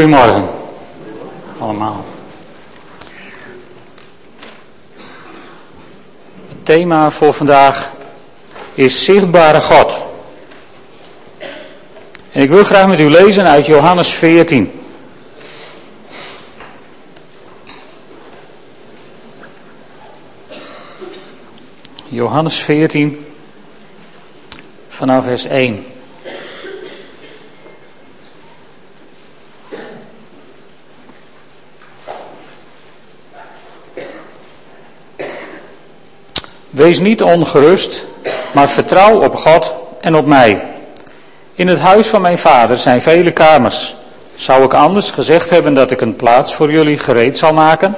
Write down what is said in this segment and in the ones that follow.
Goedemorgen allemaal. Het thema voor vandaag is Zichtbare God. En ik wil graag met u lezen uit Johannes 14. Johannes 14 vanaf vers 1. Wees niet ongerust, maar vertrouw op God en op mij. In het huis van mijn vader zijn vele kamers. Zou ik anders gezegd hebben dat ik een plaats voor jullie gereed zal maken?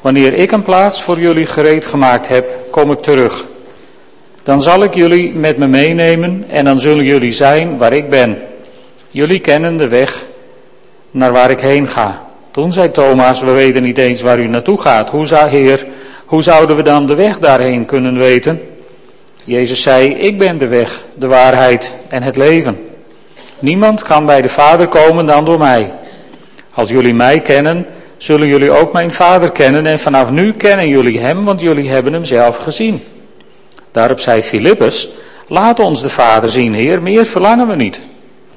Wanneer ik een plaats voor jullie gereed gemaakt heb, kom ik terug. Dan zal ik jullie met me meenemen en dan zullen jullie zijn waar ik ben. Jullie kennen de weg naar waar ik heen ga. Toen zei Thomas, we weten niet eens waar u naartoe gaat. Hoe zou Heer, hoe zouden we dan de weg daarheen kunnen weten? Jezus zei, ik ben de weg, de waarheid en het leven. Niemand kan bij de Vader komen dan door mij. Als jullie mij kennen, zullen jullie ook mijn Vader kennen en vanaf nu kennen jullie hem, want jullie hebben hem zelf gezien. Daarop zei Filippus, laat ons de Vader zien, Heer, meer verlangen we niet.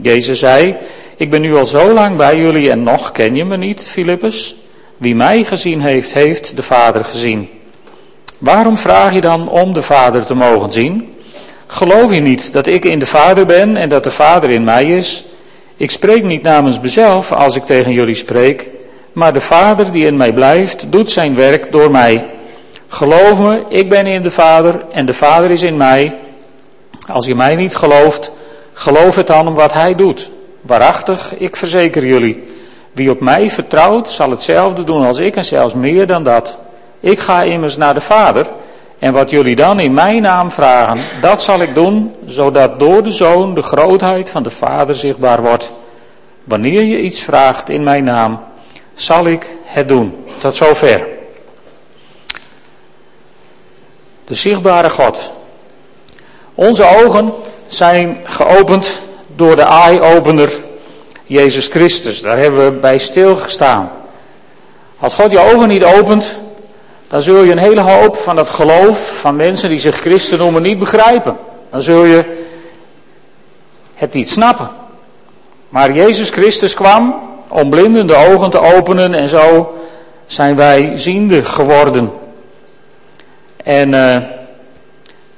Jezus zei, ik ben nu al zo lang bij jullie en nog ken je me niet, Filippus. Wie mij gezien heeft, heeft de Vader gezien. Waarom vraag je dan om de Vader te mogen zien? Geloof je niet dat ik in de Vader ben en dat de Vader in mij is? Ik spreek niet namens mezelf als ik tegen jullie spreek, maar de Vader die in mij blijft, doet zijn werk door mij. Geloof me, ik ben in de Vader en de Vader is in mij. Als je mij niet gelooft, geloof het dan om wat Hij doet. Waarachtig, ik verzeker jullie, wie op mij vertrouwt, zal hetzelfde doen als ik en zelfs meer dan dat. Ik ga immers naar de Vader en wat jullie dan in mijn naam vragen, dat zal ik doen, zodat door de Zoon de grootheid van de Vader zichtbaar wordt. Wanneer je iets vraagt in mijn naam, zal ik het doen. Tot zover. De zichtbare God. Onze ogen zijn geopend door de eye-opener Jezus Christus. Daar hebben we bij stilgestaan. Als God je ogen niet opent, dan zul je een hele hoop van dat geloof van mensen die zich christen noemen niet begrijpen. Dan zul je het niet snappen. Maar Jezus Christus kwam om blinden de ogen te openen en zo zijn wij ziende geworden. En uh,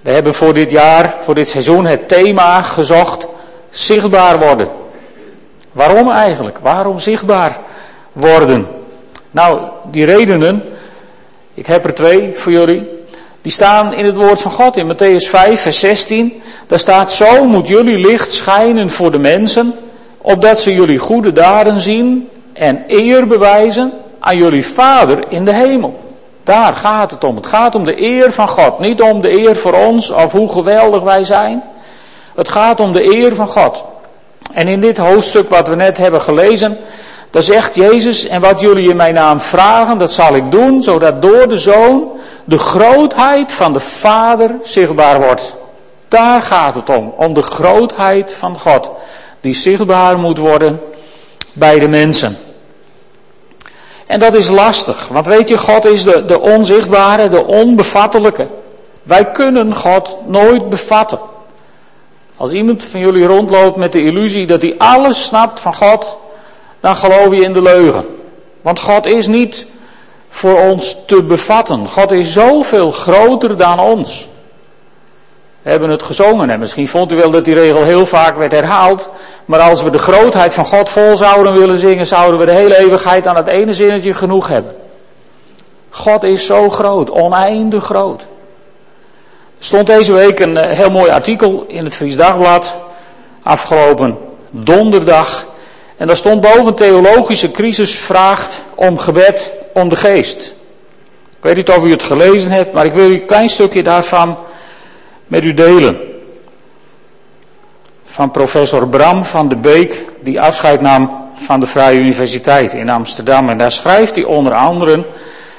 we hebben voor dit jaar, voor dit seizoen, het thema gezocht: zichtbaar worden. Waarom eigenlijk? Waarom zichtbaar worden? Nou, die redenen ik heb er twee voor jullie. Die staan in het woord van God in Matthäus 5, vers 16. Daar staat: Zo moet jullie licht schijnen voor de mensen, opdat ze jullie goede daden zien en eer bewijzen aan jullie Vader in de hemel. Daar gaat het om. Het gaat om de eer van God. Niet om de eer voor ons of hoe geweldig wij zijn. Het gaat om de eer van God. En in dit hoofdstuk wat we net hebben gelezen, dan zegt Jezus, en wat jullie in mijn naam vragen, dat zal ik doen, zodat door de Zoon de grootheid van de Vader zichtbaar wordt. Daar gaat het om, om de grootheid van God, die zichtbaar moet worden bij de mensen. En dat is lastig, want weet je, God is de, de onzichtbare, de onbevattelijke. Wij kunnen God nooit bevatten. Als iemand van jullie rondloopt met de illusie dat hij alles snapt van God, dan geloof je in de leugen. Want God is niet voor ons te bevatten. God is zoveel groter dan ons. We hebben het gezongen en misschien vond u wel dat die regel heel vaak werd herhaald. Maar als we de grootheid van God vol zouden willen zingen, zouden we de hele eeuwigheid aan het ene zinnetje genoeg hebben. God is zo groot, oneindig groot. Er stond deze week een eh, heel mooi artikel in het Fries Dagblad, afgelopen donderdag. En daar stond boven theologische crisis vraagt om gebed om de geest. Ik weet niet of u het gelezen hebt, maar ik wil u een klein stukje daarvan met u delen. Van professor Bram van de Beek, die afscheid nam van de Vrije Universiteit in Amsterdam. En daar schrijft hij onder andere,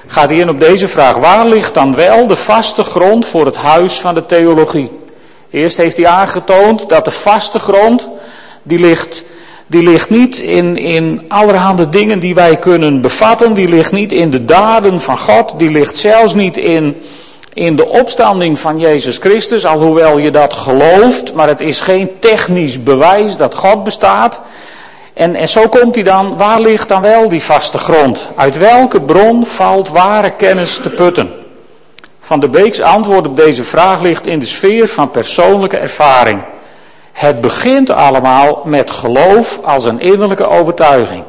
gaat hij in op deze vraag, waar ligt dan wel de vaste grond voor het huis van de theologie? Eerst heeft hij aangetoond dat de vaste grond, die ligt die ligt niet in, in allerhande dingen die wij kunnen bevatten. Die ligt niet in de daden van God. Die ligt zelfs niet in, in de opstanding van Jezus Christus. Alhoewel je dat gelooft. Maar het is geen technisch bewijs dat God bestaat. En, en zo komt hij dan, waar ligt dan wel die vaste grond? Uit welke bron valt ware kennis te putten? Van de Beeks antwoord op deze vraag ligt in de sfeer van persoonlijke ervaring. Het begint allemaal met geloof als een innerlijke overtuiging.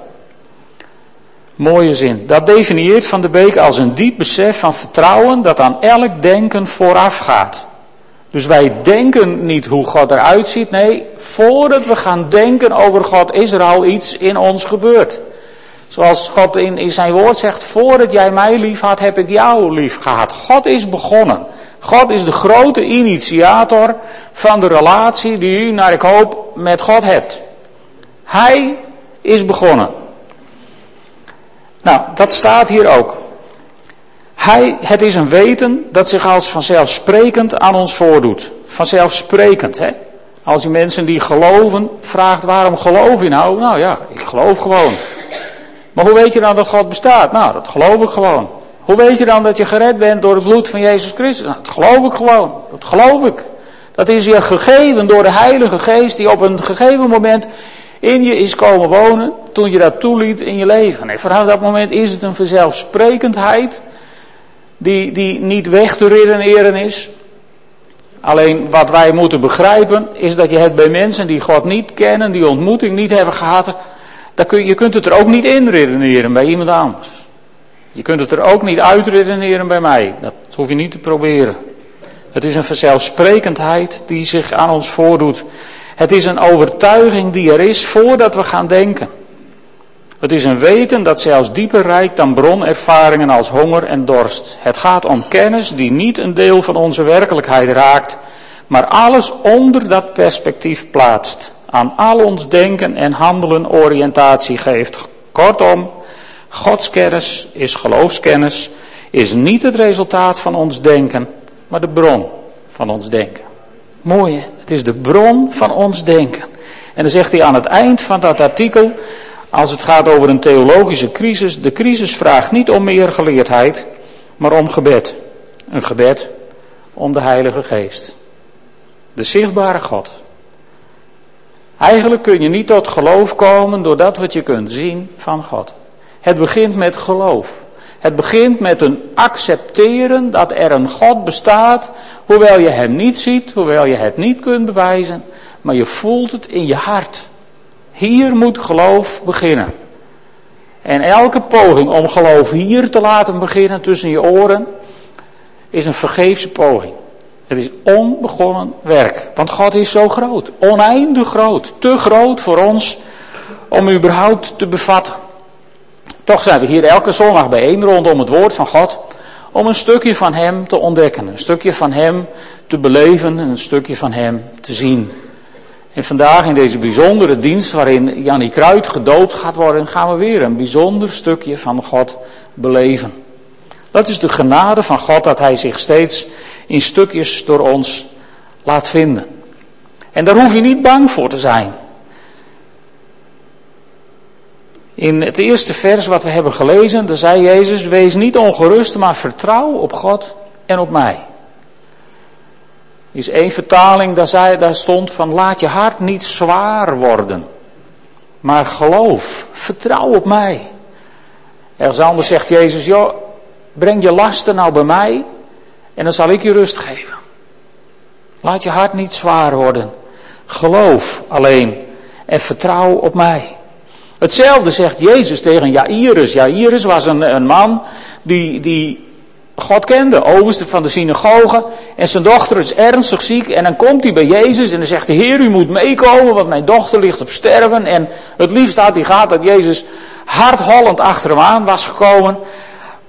Mooie zin. Dat definieert Van de Beek als een diep besef van vertrouwen dat aan elk denken vooraf gaat. Dus wij denken niet hoe God eruit ziet. Nee, voordat we gaan denken over God is er al iets in ons gebeurd. Zoals God in, in zijn woord zegt, voordat jij mij lief had, heb ik jou lief gehad. God is begonnen. God is de grote initiator van de relatie die u, naar ik hoop, met God hebt. Hij is begonnen. Nou, dat staat hier ook. Hij, het is een weten dat zich als vanzelfsprekend aan ons voordoet. Vanzelfsprekend, hè? Als u mensen die geloven vraagt waarom geloof je nou? Nou ja, ik geloof gewoon. Maar hoe weet je dan dat God bestaat? Nou, dat geloof ik gewoon. Hoe weet je dan dat je gered bent door het bloed van Jezus Christus? Nou, dat geloof ik gewoon. Dat geloof ik. Dat is je gegeven door de Heilige Geest die op een gegeven moment in je is komen wonen toen je dat toeliet in je leven. En vanaf dat moment is het een vanzelfsprekendheid die, die niet weg te redeneren is. Alleen wat wij moeten begrijpen is dat je het bij mensen die God niet kennen, die ontmoeting niet hebben gehad, dat kun, je kunt het er ook niet in redeneren bij iemand anders. Je kunt het er ook niet uitredeneren bij mij. Dat hoef je niet te proberen. Het is een vanzelfsprekendheid die zich aan ons voordoet. Het is een overtuiging die er is voordat we gaan denken. Het is een weten dat zelfs dieper reikt dan bronervaringen als honger en dorst. Het gaat om kennis die niet een deel van onze werkelijkheid raakt, maar alles onder dat perspectief plaatst. Aan al ons denken en handelen oriëntatie geeft. Kortom, Godskennis is geloofskennis, is niet het resultaat van ons denken, maar de bron van ons denken. Mooi, het is de bron van ons denken. En dan zegt hij aan het eind van dat artikel, als het gaat over een theologische crisis, de crisis vraagt niet om meer geleerdheid, maar om gebed. Een gebed om de Heilige Geest. De zichtbare God. Eigenlijk kun je niet tot geloof komen door dat wat je kunt zien van God. Het begint met geloof. Het begint met een accepteren dat er een God bestaat, hoewel je hem niet ziet, hoewel je het niet kunt bewijzen, maar je voelt het in je hart. Hier moet geloof beginnen. En elke poging om geloof hier te laten beginnen tussen je oren, is een vergeefse poging. Het is onbegonnen werk. Want God is zo groot, oneindig groot, te groot voor ons om überhaupt te bevatten. Toch zijn we hier elke zondag bijeen rondom het woord van God. Om een stukje van Hem te ontdekken. Een stukje van Hem te beleven. En een stukje van Hem te zien. En vandaag in deze bijzondere dienst waarin Jannie Kruid gedoopt gaat worden. Gaan we weer een bijzonder stukje van God beleven. Dat is de genade van God dat Hij zich steeds in stukjes door ons laat vinden. En daar hoef je niet bang voor te zijn. In het eerste vers wat we hebben gelezen, daar zei Jezus, wees niet ongerust, maar vertrouw op God en op mij. Is één vertaling, daar, zei, daar stond van laat je hart niet zwaar worden, maar geloof, vertrouw op mij. Ergens anders zegt Jezus, joh, breng je lasten nou bij mij en dan zal ik je rust geven. Laat je hart niet zwaar worden. Geloof alleen en vertrouw op mij. Hetzelfde zegt Jezus tegen Jairus. Jairus was een, een man die, die God kende, overste van de synagoge. En zijn dochter is ernstig ziek. En dan komt hij bij Jezus en dan zegt de Heer, u moet meekomen, want mijn dochter ligt op sterven. En het liefst had hij gehad dat Jezus hardhollend achter hem aan was gekomen.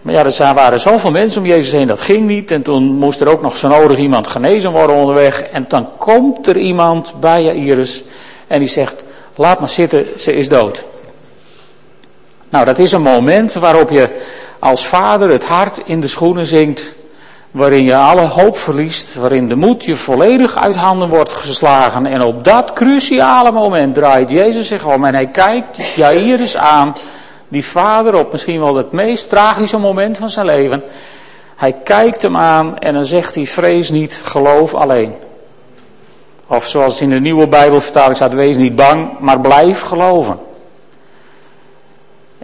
Maar ja, er waren zoveel mensen om Jezus heen, dat ging niet. En toen moest er ook nog zo nodig iemand genezen worden onderweg. En dan komt er iemand bij Jairus en die zegt, laat maar zitten, ze is dood. Nou, dat is een moment waarop je als vader het hart in de schoenen zinkt waarin je alle hoop verliest, waarin de moed je volledig uit handen wordt geslagen. En op dat cruciale moment draait Jezus zich om en hij kijkt Jairus aan, die vader, op misschien wel het meest tragische moment van zijn leven. Hij kijkt hem aan en dan zegt hij, vrees niet, geloof alleen. Of zoals in de nieuwe Bijbelvertaling staat, wees niet bang, maar blijf geloven.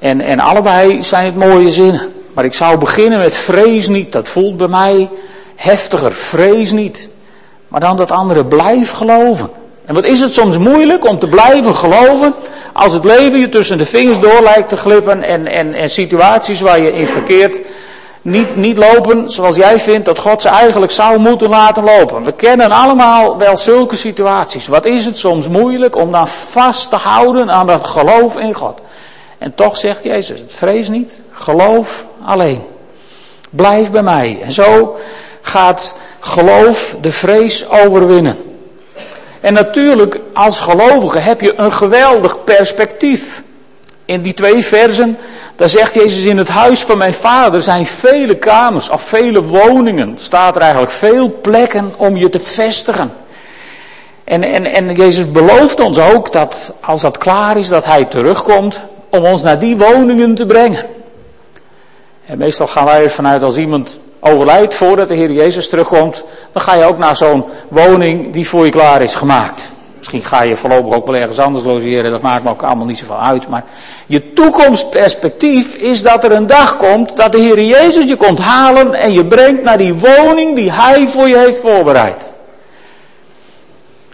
En, en allebei zijn het mooie zinnen. Maar ik zou beginnen met vrees niet. Dat voelt bij mij heftiger. Vrees niet. Maar dan dat andere, blijf geloven. En wat is het soms moeilijk om te blijven geloven als het leven je tussen de vingers door lijkt te glippen en, en, en situaties waar je in verkeert niet, niet lopen zoals jij vindt dat God ze eigenlijk zou moeten laten lopen. We kennen allemaal wel zulke situaties. Wat is het soms moeilijk om dan vast te houden aan dat geloof in God. En toch zegt Jezus, vrees niet, geloof alleen. Blijf bij mij. En zo gaat geloof de vrees overwinnen. En natuurlijk, als gelovige heb je een geweldig perspectief. In die twee versen, daar zegt Jezus, in het huis van mijn vader zijn vele kamers of vele woningen. staat er eigenlijk veel plekken om je te vestigen. En, en, en Jezus belooft ons ook dat als dat klaar is, dat hij terugkomt om ons naar die woningen te brengen. En meestal gaan wij ervan uit als iemand overlijdt voordat de Heer Jezus terugkomt, dan ga je ook naar zo'n woning die voor je klaar is gemaakt. Misschien ga je voorlopig ook wel ergens anders logeren, dat maakt me ook allemaal niet zoveel uit. Maar je toekomstperspectief is dat er een dag komt dat de Heer Jezus je komt halen en je brengt naar die woning die Hij voor je heeft voorbereid.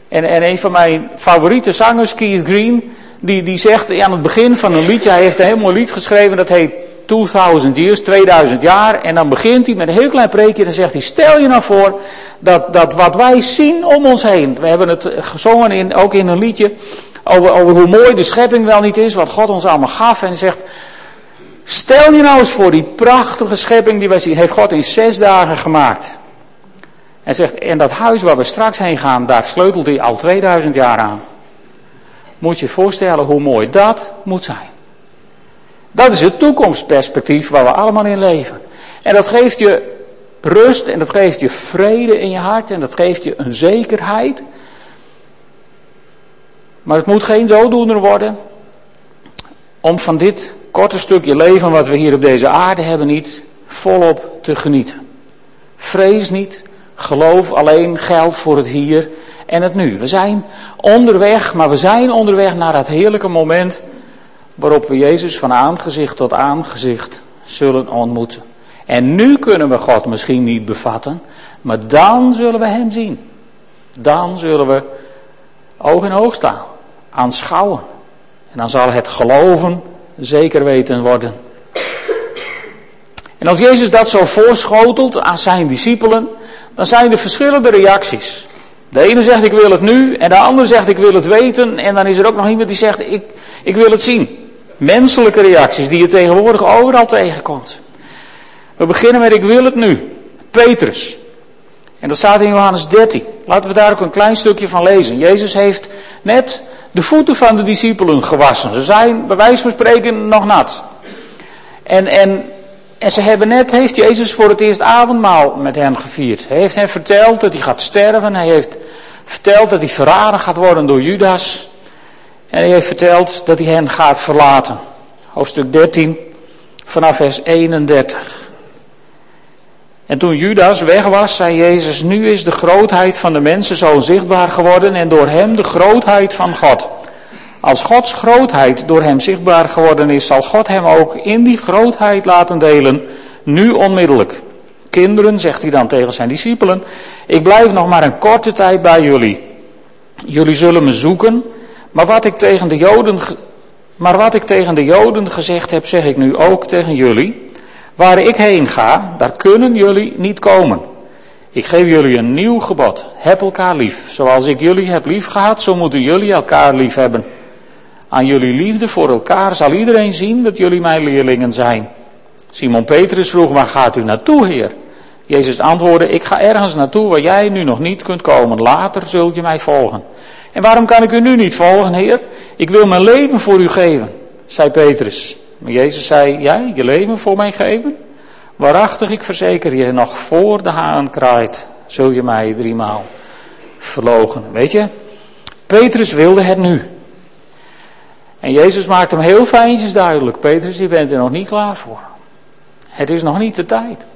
En, en een van mijn favoriete zangers, Keith Green, die, die zegt aan het begin van een liedje, hij heeft een heel mooi lied geschreven, dat heet 2000 years, 2000 jaar. En dan begint hij met een heel klein preekje. Dan zegt hij: Stel je nou voor dat, dat wat wij zien om ons heen. We hebben het gezongen in, ook in een liedje. Over, over hoe mooi de schepping wel niet is. Wat God ons allemaal gaf. En zegt: Stel je nou eens voor die prachtige schepping die wij zien. Heeft God in zes dagen gemaakt. En zegt: En dat huis waar we straks heen gaan. Daar sleutelt hij al 2000 jaar aan. Moet je voorstellen hoe mooi dat moet zijn. Dat is het toekomstperspectief waar we allemaal in leven. En dat geeft je rust en dat geeft je vrede in je hart en dat geeft je een zekerheid. Maar het moet geen dooddoener worden om van dit korte stukje leven wat we hier op deze aarde hebben niet volop te genieten. Vrees niet, geloof alleen geldt voor het hier en het nu. We zijn onderweg, maar we zijn onderweg naar dat heerlijke moment waarop we Jezus van aangezicht tot aangezicht zullen ontmoeten. En nu kunnen we God misschien niet bevatten, maar dan zullen we Hem zien. Dan zullen we oog in oog staan, aanschouwen. En dan zal het geloven zeker weten worden. En als Jezus dat zo voorschotelt aan zijn discipelen, dan zijn er verschillende reacties. De ene zegt ik wil het nu en de andere zegt ik wil het weten en dan is er ook nog iemand die zegt ik, ik wil het zien. Menselijke reacties die je tegenwoordig overal tegenkomt. We beginnen met ik wil het nu. Petrus. En dat staat in Johannes 13. Laten we daar ook een klein stukje van lezen. Jezus heeft net de voeten van de discipelen gewassen. Ze zijn bij wijze van spreken nog nat. En, en, en ze hebben net, heeft Jezus voor het eerst avondmaal met hen gevierd. Hij heeft hen verteld dat hij gaat sterven. Hij heeft verteld dat hij verraden gaat worden door Judas. En hij heeft verteld dat hij hen gaat verlaten. Hoofdstuk 13, vanaf vers 31. En toen Judas weg was, zei Jezus, nu is de grootheid van de mensen zo zichtbaar geworden en door hem de grootheid van God. Als Gods grootheid door hem zichtbaar geworden is, zal God hem ook in die grootheid laten delen, nu onmiddellijk. Kinderen, zegt hij dan tegen zijn discipelen, ik blijf nog maar een korte tijd bij jullie. Jullie zullen me zoeken maar wat ik tegen de Joden, maar wat ik tegen de Joden gezegd heb, zeg ik nu ook tegen jullie. Waar ik heen ga, daar kunnen jullie niet komen. Ik geef jullie een nieuw gebod. Heb elkaar lief. Zoals ik jullie heb lief gehad, zo moeten jullie elkaar lief hebben. Aan jullie liefde voor elkaar zal iedereen zien dat jullie mijn leerlingen zijn. Simon Petrus vroeg, waar gaat u naartoe, Heer? Jezus antwoordde, ik ga ergens naartoe waar jij nu nog niet kunt komen. Later zult je mij volgen. En waarom kan ik u nu niet volgen, Heer? Ik wil mijn leven voor u geven, zei Petrus. Maar Jezus zei, jij je leven voor mij geven? Waarachtig, ik verzeker je, nog voor de haan kraait, zul je mij driemaal verlogen. Weet je, Petrus wilde het nu. En Jezus maakt hem heel fijntjes duidelijk. Petrus, je bent er nog niet klaar voor. Het is nog niet de tijd.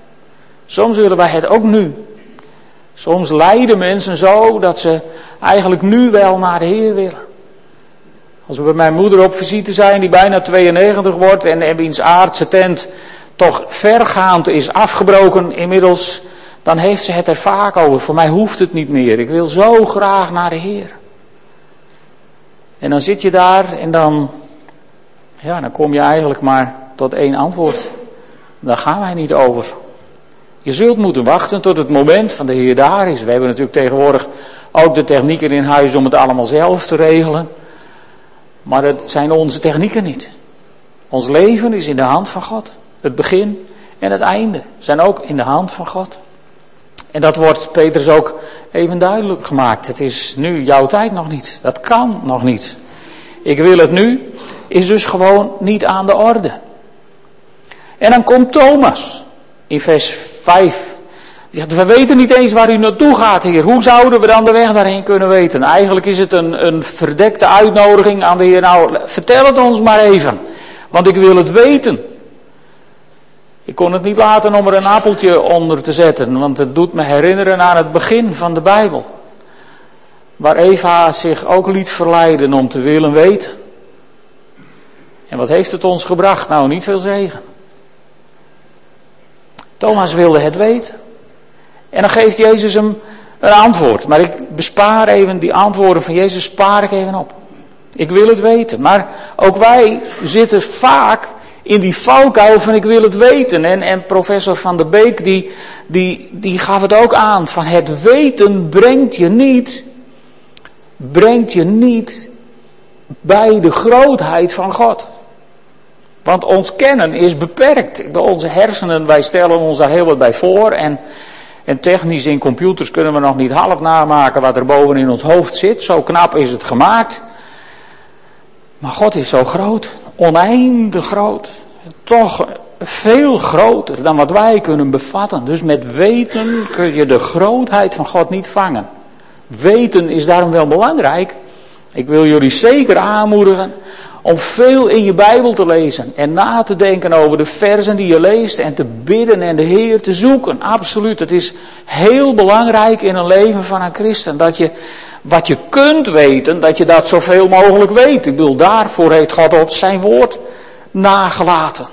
Soms willen wij het ook nu. Soms lijden mensen zo dat ze eigenlijk nu wel naar de Heer willen. Als we bij mijn moeder op visite zijn, die bijna 92 wordt en, en wiens aardse tent toch vergaand is afgebroken inmiddels, dan heeft ze het er vaak over. Voor mij hoeft het niet meer. Ik wil zo graag naar de Heer. En dan zit je daar en dan, ja, dan kom je eigenlijk maar tot één antwoord. Daar gaan wij niet over. Je zult moeten wachten tot het moment van de Heer daar is. We hebben natuurlijk tegenwoordig ook de technieken in huis om het allemaal zelf te regelen. Maar het zijn onze technieken niet. Ons leven is in de hand van God. Het begin en het einde zijn ook in de hand van God. En dat wordt Petrus ook even duidelijk gemaakt. Het is nu jouw tijd nog niet. Dat kan nog niet. Ik wil het nu, is dus gewoon niet aan de orde. En dan komt Thomas in vers 5. Die zegt, we weten niet eens waar u naartoe gaat, heer. Hoe zouden we dan de weg daarheen kunnen weten? Eigenlijk is het een, een verdekte uitnodiging aan de heer. Nou, vertel het ons maar even. Want ik wil het weten. Ik kon het niet laten om er een appeltje onder te zetten, want het doet me herinneren aan het begin van de Bijbel. Waar Eva zich ook liet verleiden om te willen weten. En wat heeft het ons gebracht? Nou, niet veel zegen. Thomas wilde het weten. En dan geeft Jezus hem een antwoord. Maar ik bespaar even die antwoorden van Jezus, spaar ik even op. Ik wil het weten. Maar ook wij zitten vaak in die valkuil van ik wil het weten. En, en professor Van der Beek die, die, die gaf het ook aan. Van het weten brengt je niet, brengt je niet bij de grootheid van God. Want ons kennen is beperkt. Onze hersenen, wij stellen ons daar heel wat bij voor. En, en technisch in computers kunnen we nog niet half namaken wat er boven in ons hoofd zit. Zo knap is het gemaakt. Maar God is zo groot, oneindig groot. Toch veel groter dan wat wij kunnen bevatten. Dus met weten kun je de grootheid van God niet vangen. Weten is daarom wel belangrijk. Ik wil jullie zeker aanmoedigen om veel in je Bijbel te lezen en na te denken over de versen die je leest en te bidden en de Heer te zoeken. Absoluut, het is heel belangrijk in een leven van een christen dat je wat je kunt weten, dat je dat zoveel mogelijk weet. Ik bedoel, daarvoor heeft God op zijn woord nagelaten.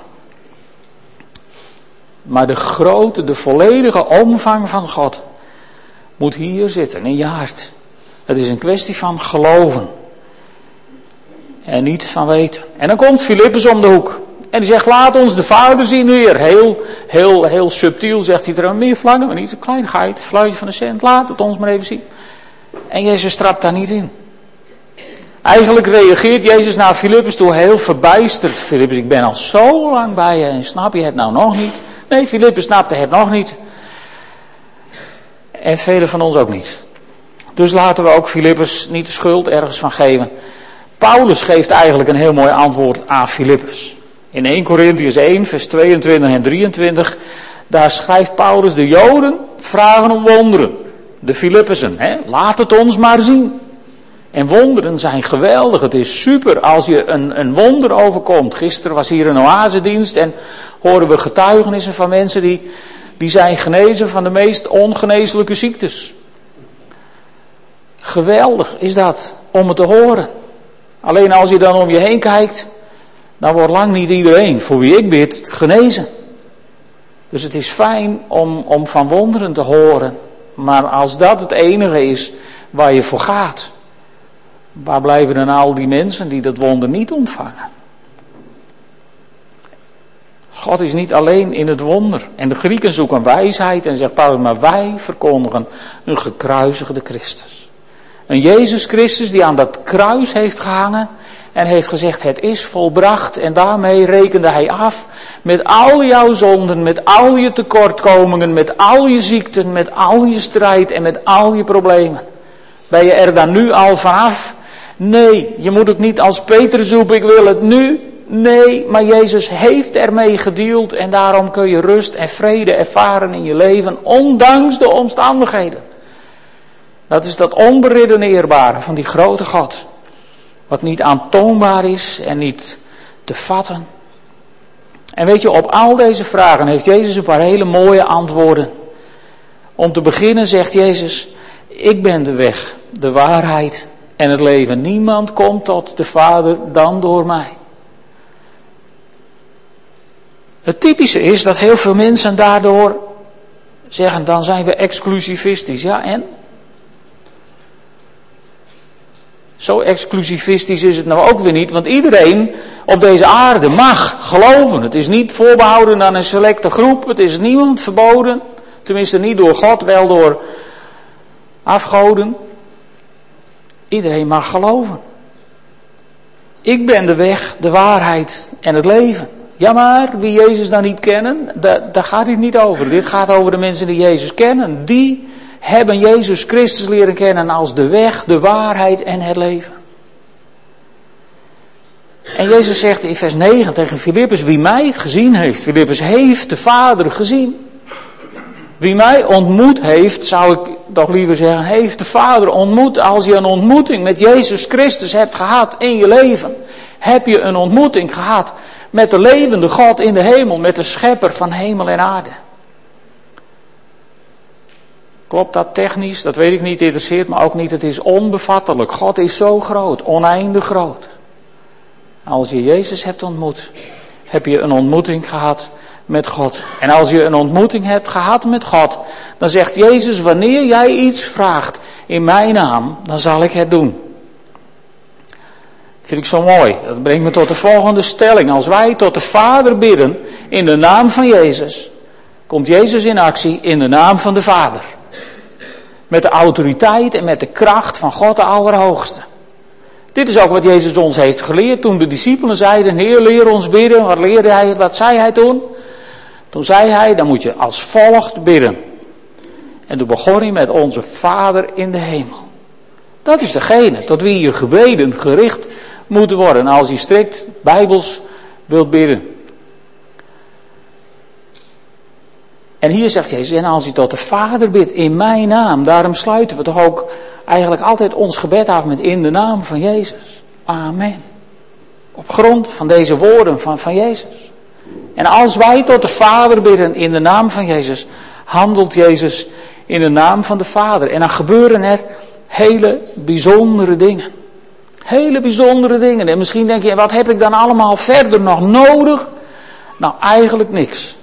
Maar de grote, de volledige omvang van God moet hier zitten in je hart. Het is een kwestie van geloven. En niet van weten. En dan komt Filippus om de hoek. En die zegt, laat ons de vader zien weer. Heel, heel, heel subtiel zegt hij er meer vlaggen, maar niet een kleinigheid. Fluitje van de cent, laat het ons maar even zien. En Jezus trapt daar niet in. Eigenlijk reageert Jezus naar Filippus toe heel verbijsterd. Filippus, ik ben al zo lang bij je en snap je het nou nog niet? Nee, Filippus snapte het nog niet. En velen van ons ook niet. Dus laten we ook Filippus niet de schuld ergens van geven. Paulus geeft eigenlijk een heel mooi antwoord aan Filippus. In 1 Corinthians 1, vers 22 en 23, daar schrijft Paulus, de Joden vragen om wonderen. De Filippussen, hè? laat het ons maar zien. En wonderen zijn geweldig. Het is super als je een, een wonder overkomt. Gisteren was hier een oasedienst en horen we getuigenissen van mensen die, die zijn genezen van de meest ongeneeslijke ziektes. Geweldig is dat om het te horen. Alleen als je dan om je heen kijkt, dan wordt lang niet iedereen voor wie ik bid genezen. Dus het is fijn om, om van wonderen te horen. Maar als dat het enige is waar je voor gaat, waar blijven dan al die mensen die dat wonder niet ontvangen? God is niet alleen in het wonder. En de Grieken zoeken wijsheid en zegt Paulus, maar wij verkondigen een gekruisigde Christus. Een Jezus Christus die aan dat kruis heeft gehangen en heeft gezegd: Het is volbracht. En daarmee rekende hij af met al jouw zonden, met al je tekortkomingen, met al je ziekten, met al je strijd en met al je problemen. Ben je er dan nu al vanaf? Nee, je moet ook niet als Peter zoeken, ik wil het nu. Nee, maar Jezus heeft ermee gedeeld en daarom kun je rust en vrede ervaren in je leven, ondanks de omstandigheden. Dat is dat onberedeneerbare van die grote God. Wat niet aantoonbaar is en niet te vatten. En weet je, op al deze vragen heeft Jezus een paar hele mooie antwoorden. Om te beginnen zegt Jezus, ik ben de weg, de waarheid en het leven. Niemand komt tot de Vader dan door mij. Het typische is dat heel veel mensen daardoor zeggen, dan zijn we exclusivistisch. Ja, en? Zo exclusivistisch is het nou ook weer niet, want iedereen op deze aarde mag geloven. Het is niet voorbehouden aan een selecte groep, het is niemand verboden. Tenminste niet door God, wel door afgoden. Iedereen mag geloven. Ik ben de weg, de waarheid en het leven. Ja, maar wie Jezus dan niet kennen, daar, daar gaat het niet over. Dit gaat over de mensen die Jezus kennen. Die hebben Jezus Christus leren kennen als de weg, de waarheid en het leven. En Jezus zegt in vers 9 tegen Filippus, wie mij gezien heeft, Filippus heeft de Vader gezien. Wie mij ontmoet heeft, zou ik toch liever zeggen, heeft de Vader ontmoet. Als je een ontmoeting met Jezus Christus hebt gehad in je leven, heb je een ontmoeting gehad met de levende God in de hemel, met de schepper van hemel en aarde. Klopt dat technisch? Dat weet ik niet, interesseert me ook niet. Het is onbevattelijk. God is zo groot, oneindig groot. Als je Jezus hebt ontmoet, heb je een ontmoeting gehad met God. En als je een ontmoeting hebt gehad met God, dan zegt Jezus, wanneer jij iets vraagt in mijn naam, dan zal ik het doen. Vind ik zo mooi. Dat brengt me tot de volgende stelling. Als wij tot de Vader bidden in de naam van Jezus, komt Jezus in actie in de naam van de Vader. Met de autoriteit en met de kracht van God de Allerhoogste. Dit is ook wat Jezus ons heeft geleerd toen de discipelen zeiden, Heer leer ons bidden. Wat, leerde hij, wat zei hij toen? Toen zei hij, dan moet je als volgt bidden. En toen begon hij met onze Vader in de hemel. Dat is degene tot wie je gebeden gericht moeten worden als je strikt bijbels wilt bidden. En hier zegt Jezus, en als je tot de Vader bidt in mijn naam, daarom sluiten we toch ook eigenlijk altijd ons gebed af met in de naam van Jezus. Amen. Op grond van deze woorden van, van Jezus. En als wij tot de Vader bidden in de naam van Jezus, handelt Jezus in de naam van de Vader. En dan gebeuren er hele bijzondere dingen. Hele bijzondere dingen. En misschien denk je, wat heb ik dan allemaal verder nog nodig? Nou, eigenlijk niks.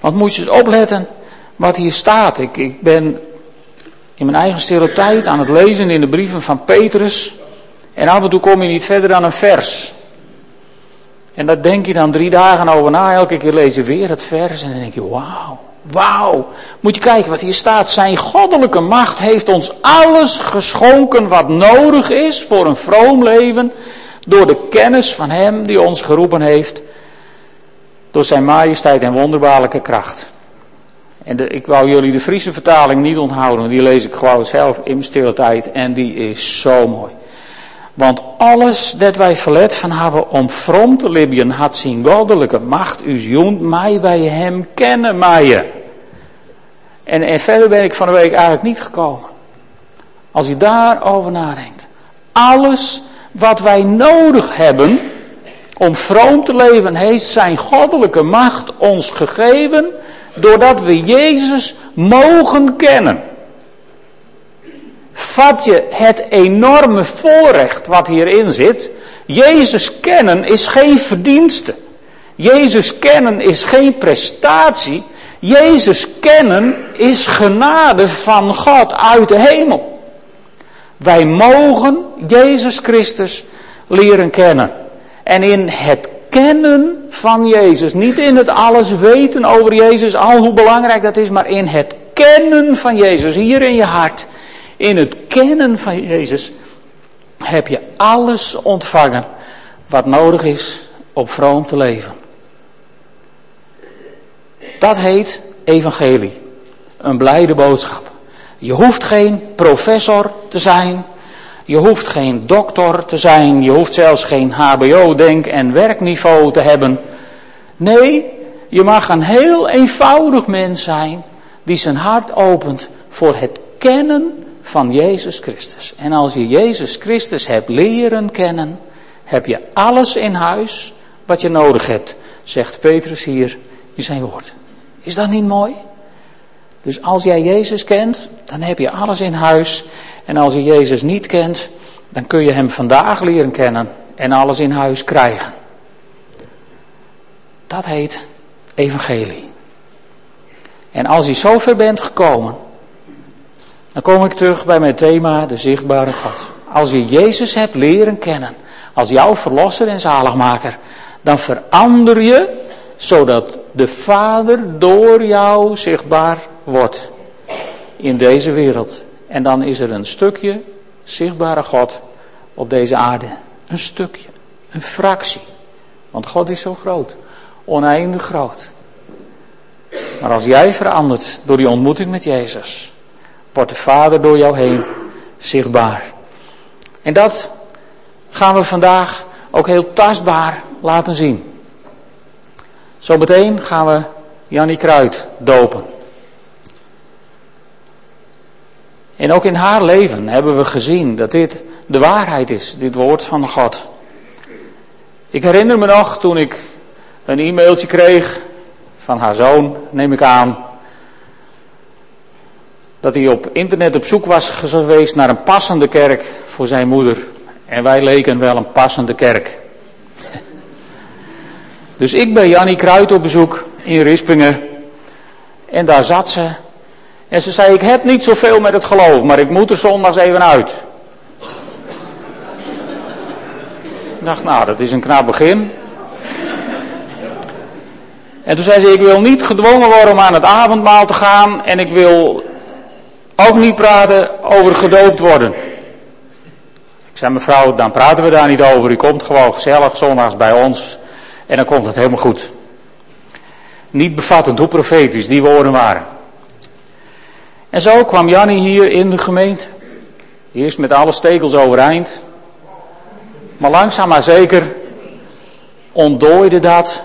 Want moet je eens opletten wat hier staat. Ik, ik ben in mijn eigen stille tijd aan het lezen in de brieven van Petrus. En af en toe kom je niet verder dan een vers. En daar denk je dan drie dagen over na. Elke keer lees je weer het vers. En dan denk je, wauw, wauw. Moet je kijken wat hier staat. Zijn goddelijke macht heeft ons alles geschonken wat nodig is voor een vroom leven. Door de kennis van Hem die ons geroepen heeft. Door zijn majesteit en wonderbaarlijke kracht. En ik wou jullie de Friese vertaling niet onthouden, want die lees ik gewoon zelf in stille tijd. En die is zo mooi. Want alles dat wij verlet van hebben om te libben, had zijn goddelijke macht u joent mij wij hem kennen mij. En, en verder ben ik van de week eigenlijk niet gekomen. Als je daarover nadenkt. Alles wat wij nodig hebben om vroom te leven, heeft zijn goddelijke macht ons gegeven doordat we Jezus mogen kennen. Vat je het enorme voorrecht wat hierin zit. Jezus kennen is geen verdienste. Jezus kennen is geen prestatie. Jezus kennen is genade van God uit de hemel. Wij mogen Jezus Christus leren kennen. En in het kennen van Jezus. Niet in het alles weten over Jezus, al hoe belangrijk dat is, maar in het kennen van Jezus, hier in je hart. In het kennen van Jezus heb je alles ontvangen wat nodig is om vroom te leven. Dat heet evangelie. Een blijde boodschap. Je hoeft geen professor te zijn. Je hoeft geen dokter te zijn, je hoeft zelfs geen HBO-denk- en werkniveau te hebben. Nee, je mag een heel eenvoudig mens zijn die zijn hart opent voor het kennen van Jezus Christus. En als je Jezus Christus hebt leren kennen, heb je alles in huis wat je nodig hebt, zegt Petrus hier in zijn woord. Is dat niet mooi? Dus als jij Jezus kent, dan heb je alles in huis. En als je Jezus niet kent, dan kun je Hem vandaag leren kennen en alles in huis krijgen. Dat heet evangelie. En als je zover bent gekomen, dan kom ik terug bij mijn thema, de zichtbare God. Als je Jezus hebt leren kennen, als jouw verlosser en zaligmaker, dan verander je zodat de Vader door jou zichtbaar wordt in deze wereld. En dan is er een stukje zichtbare God op deze aarde. Een stukje, een fractie. Want God is zo groot, oneindig groot. Maar als jij verandert door die ontmoeting met Jezus, wordt de Vader door jou heen zichtbaar. En dat gaan we vandaag ook heel tastbaar laten zien. Zometeen gaan we Jannie Kruid dopen. En ook in haar leven hebben we gezien dat dit de waarheid is, dit woord van God. Ik herinner me nog toen ik een e-mailtje kreeg van haar zoon, neem ik aan, dat hij op internet op zoek was geweest naar een passende kerk voor zijn moeder. En wij leken wel een passende kerk. Dus ik ben Jannie Kruid op bezoek in Rispingen. En daar zat ze. En ze zei, ik heb niet zoveel met het geloof, maar ik moet er zondags even uit. Ik dacht, nou, dat is een knap begin. En toen zei ze, ik wil niet gedwongen worden om aan het avondmaal te gaan. En ik wil ook niet praten over gedoopt worden. Ik zei, mevrouw, dan praten we daar niet over. U komt gewoon gezellig zondags bij ons. En dan komt het helemaal goed. Niet bevattend hoe profetisch die woorden waren. En zo kwam Jannie hier in de gemeente. Eerst met alle stekels overeind. Maar langzaam maar zeker ontdooide dat.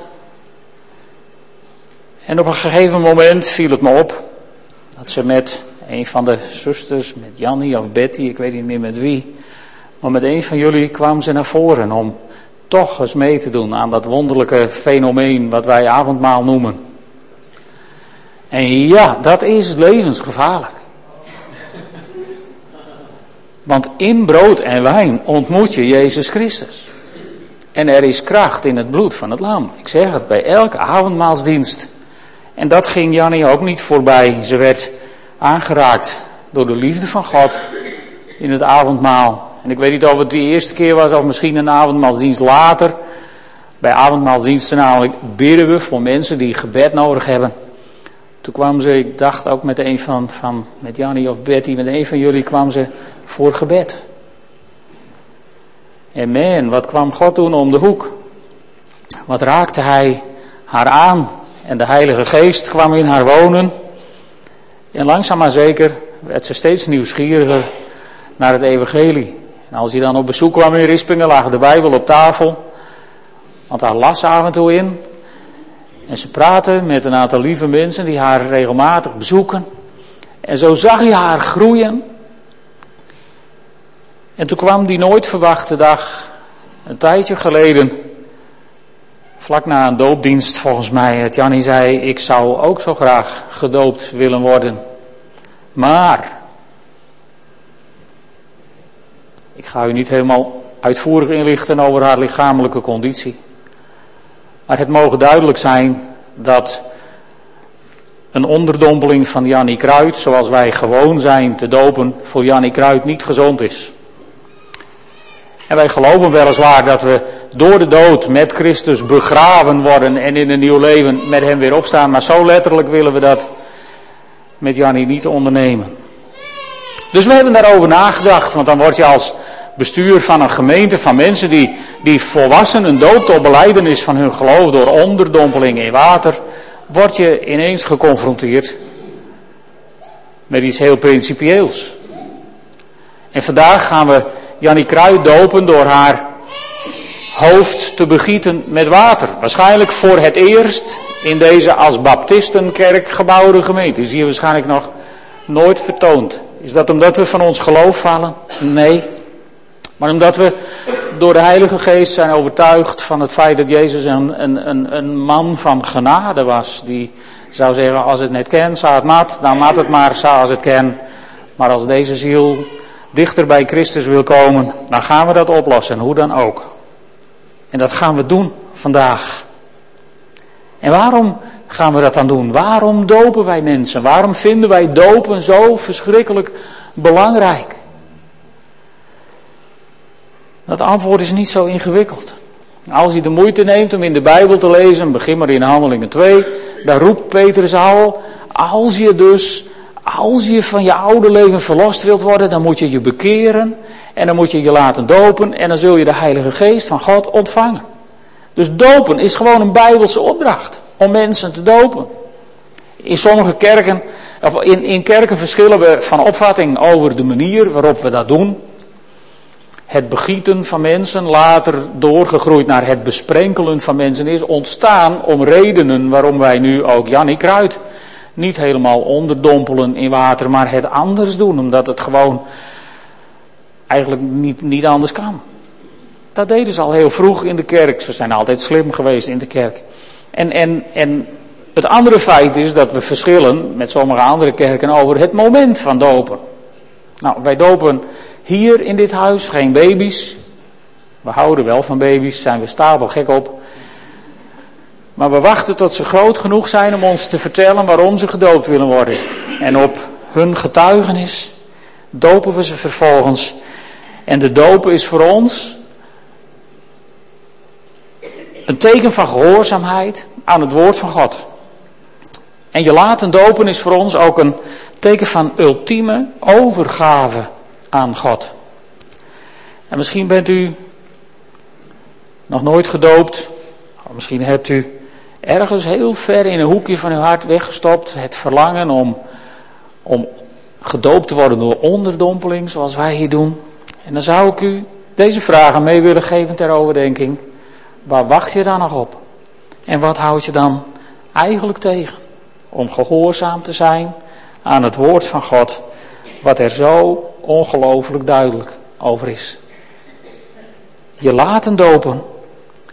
En op een gegeven moment viel het me op dat ze met een van de zusters, met Jannie of Betty, ik weet niet meer met wie, maar met een van jullie kwam ze naar voren om toch eens mee te doen aan dat wonderlijke fenomeen wat wij avondmaal noemen. En ja, dat is levensgevaarlijk. Want in brood en wijn ontmoet je Jezus Christus. En er is kracht in het bloed van het lam. Ik zeg het bij elke avondmaalsdienst. En dat ging Jannie ook niet voorbij. Ze werd aangeraakt door de liefde van God in het avondmaal. En ik weet niet of het de eerste keer was of misschien een avondmaalsdienst later. Bij avondmaalsdiensten namelijk bidden we voor mensen die gebed nodig hebben. Toen kwam ze, ik dacht ook met een van, van met of Betty, met een van jullie kwam ze voor gebed. En wat kwam God toen om de hoek? Wat raakte hij haar aan? En de Heilige Geest kwam in haar wonen. En langzaam maar zeker werd ze steeds nieuwsgieriger naar het evangelie. En als hij dan op bezoek kwam in Rispingen, lag de Bijbel op tafel. Want daar las ze af en toe in. En ze praten met een aantal lieve mensen die haar regelmatig bezoeken. En zo zag hij haar groeien. En toen kwam die nooit verwachte dag, een tijdje geleden, vlak na een doopdienst volgens mij, het Jannie zei, ik zou ook zo graag gedoopt willen worden. Maar, ik ga u niet helemaal uitvoerig inlichten over haar lichamelijke conditie. Maar het mogen duidelijk zijn dat een onderdompeling van Jannie Kruid, zoals wij gewoon zijn te dopen, voor Jannie Kruid niet gezond is. En wij geloven weliswaar dat we door de dood met Christus begraven worden en in een nieuw leven met hem weer opstaan. Maar zo letterlijk willen we dat met Jannie niet ondernemen. Dus we hebben daarover nagedacht, want dan word je als bestuur van een gemeente van mensen die, die volwassen een dood tot beleidenis van hun geloof door onderdompeling in water, word je ineens geconfronteerd met iets heel principieels. En vandaag gaan we Jannie Kruid dopen door haar hoofd te begieten met water. Waarschijnlijk voor het eerst in deze als baptistenkerk gebouwde gemeente. Is hier waarschijnlijk nog nooit vertoond. Is dat omdat we van ons geloof vallen? Nee. Maar omdat we door de Heilige Geest zijn overtuigd van het feit dat Jezus een, een, een, man van genade was. Die zou zeggen, als het net kent, zou het mat, dan mat het maar, zou als het ken. Maar als deze ziel dichter bij Christus wil komen, dan gaan we dat oplossen, hoe dan ook. En dat gaan we doen vandaag. En waarom gaan we dat dan doen? Waarom dopen wij mensen? Waarom vinden wij dopen zo verschrikkelijk belangrijk? Dat antwoord is niet zo ingewikkeld. Als je de moeite neemt om in de Bijbel te lezen, begin maar in Handelingen 2, daar roept Petrus al, als je dus, als je van je oude leven verlost wilt worden, dan moet je je bekeren en dan moet je je laten dopen en dan zul je de Heilige Geest van God ontvangen. Dus dopen is gewoon een Bijbelse opdracht om mensen te dopen. In sommige kerken, of in, in kerken verschillen we van opvatting over de manier waarop we dat doen. Het begieten van mensen, later doorgegroeid naar het besprenkelen van mensen, is ontstaan om redenen waarom wij nu ook Jannie Kruid niet helemaal onderdompelen in water, maar het anders doen, omdat het gewoon eigenlijk niet, niet anders kan. Dat deden ze al heel vroeg in de kerk. Ze zijn altijd slim geweest in de kerk. En, en, en het andere feit is dat we verschillen met sommige andere kerken over het moment van dopen. Nou, wij dopen hier in dit huis geen baby's. We houden wel van baby's, zijn we stapel gek op. Maar we wachten tot ze groot genoeg zijn om ons te vertellen waarom ze gedoopt willen worden. En op hun getuigenis dopen we ze vervolgens. En de dopen is voor ons een teken van gehoorzaamheid aan het woord van God. En je laten dopen is voor ons ook een teken van ultieme overgave aan God. En misschien bent u nog nooit gedoopt. Misschien hebt u ergens heel ver in een hoekje van uw hart weggestopt het verlangen om, om gedoopt te worden door onderdompeling, zoals wij hier doen. En dan zou ik u deze vragen mee willen geven ter overdenking. Waar wacht je dan nog op? En wat houd je dan eigenlijk tegen? Om gehoorzaam te zijn aan het woord van God, wat er zo ongelooflijk duidelijk over is. Je laten dopen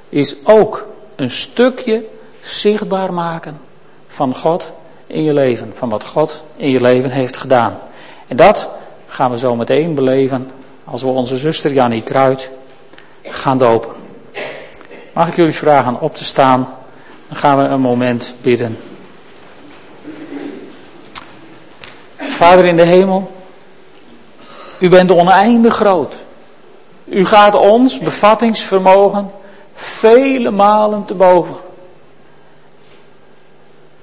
is ook een stukje zichtbaar maken van God in je leven, van wat God in je leven heeft gedaan. En dat gaan we zo meteen beleven als we onze zuster Jannie Kruid gaan dopen. Mag ik jullie vragen op te staan? Dan gaan we een moment bidden. Vader in de hemel, u bent oneindig groot. U gaat ons bevattingsvermogen vele malen te boven.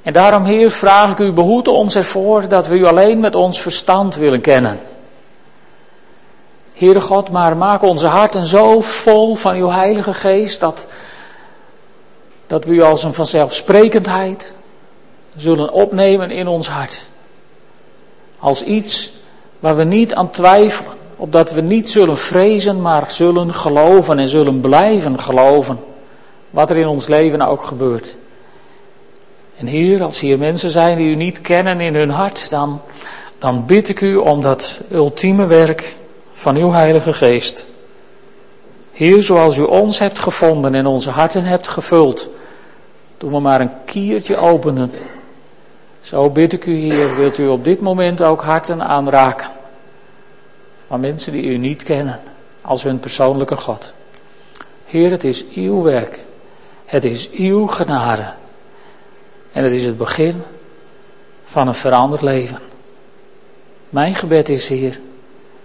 En daarom, Heer, vraag ik u, behoed ons ervoor dat we u alleen met ons verstand willen kennen. Heere God, maar maak onze harten zo vol van uw Heilige Geest dat, dat we u als een vanzelfsprekendheid zullen opnemen in ons hart. Als iets waar we niet aan twijfelen, opdat we niet zullen vrezen, maar zullen geloven en zullen blijven geloven, wat er in ons leven ook gebeurt. En Heer, als hier mensen zijn die u niet kennen in hun hart, dan, dan bid ik u om dat ultieme werk van uw Heilige Geest. Heer, zoals u ons hebt gevonden en onze harten hebt gevuld, toen we maar een kiertje openen. Zo bid ik u, Heer, wilt u op dit moment ook harten aanraken van mensen die u niet kennen als hun persoonlijke God. Heer, het is uw werk. Het is uw genade. En het is het begin van een veranderd leven. Mijn gebed is, Heer,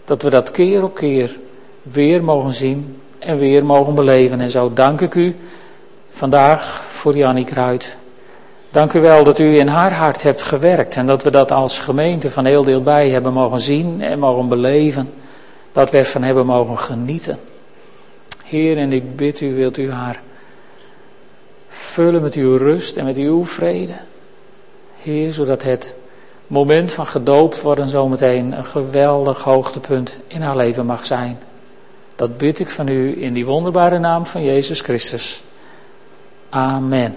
dat we dat keer op keer weer mogen zien en weer mogen beleven. En zo dank ik u vandaag voor Jannie Kruid. Dank u wel dat u in haar hart hebt gewerkt en dat we dat als gemeente van heel deel bij hebben mogen zien en mogen beleven. Dat we ervan hebben mogen genieten. Heer, en ik bid u, wilt u haar vullen met uw rust en met uw vrede. Heer, zodat het moment van gedoopt worden zometeen een geweldig hoogtepunt in haar leven mag zijn. Dat bid ik van u in die wonderbare naam van Jezus Christus. Amen.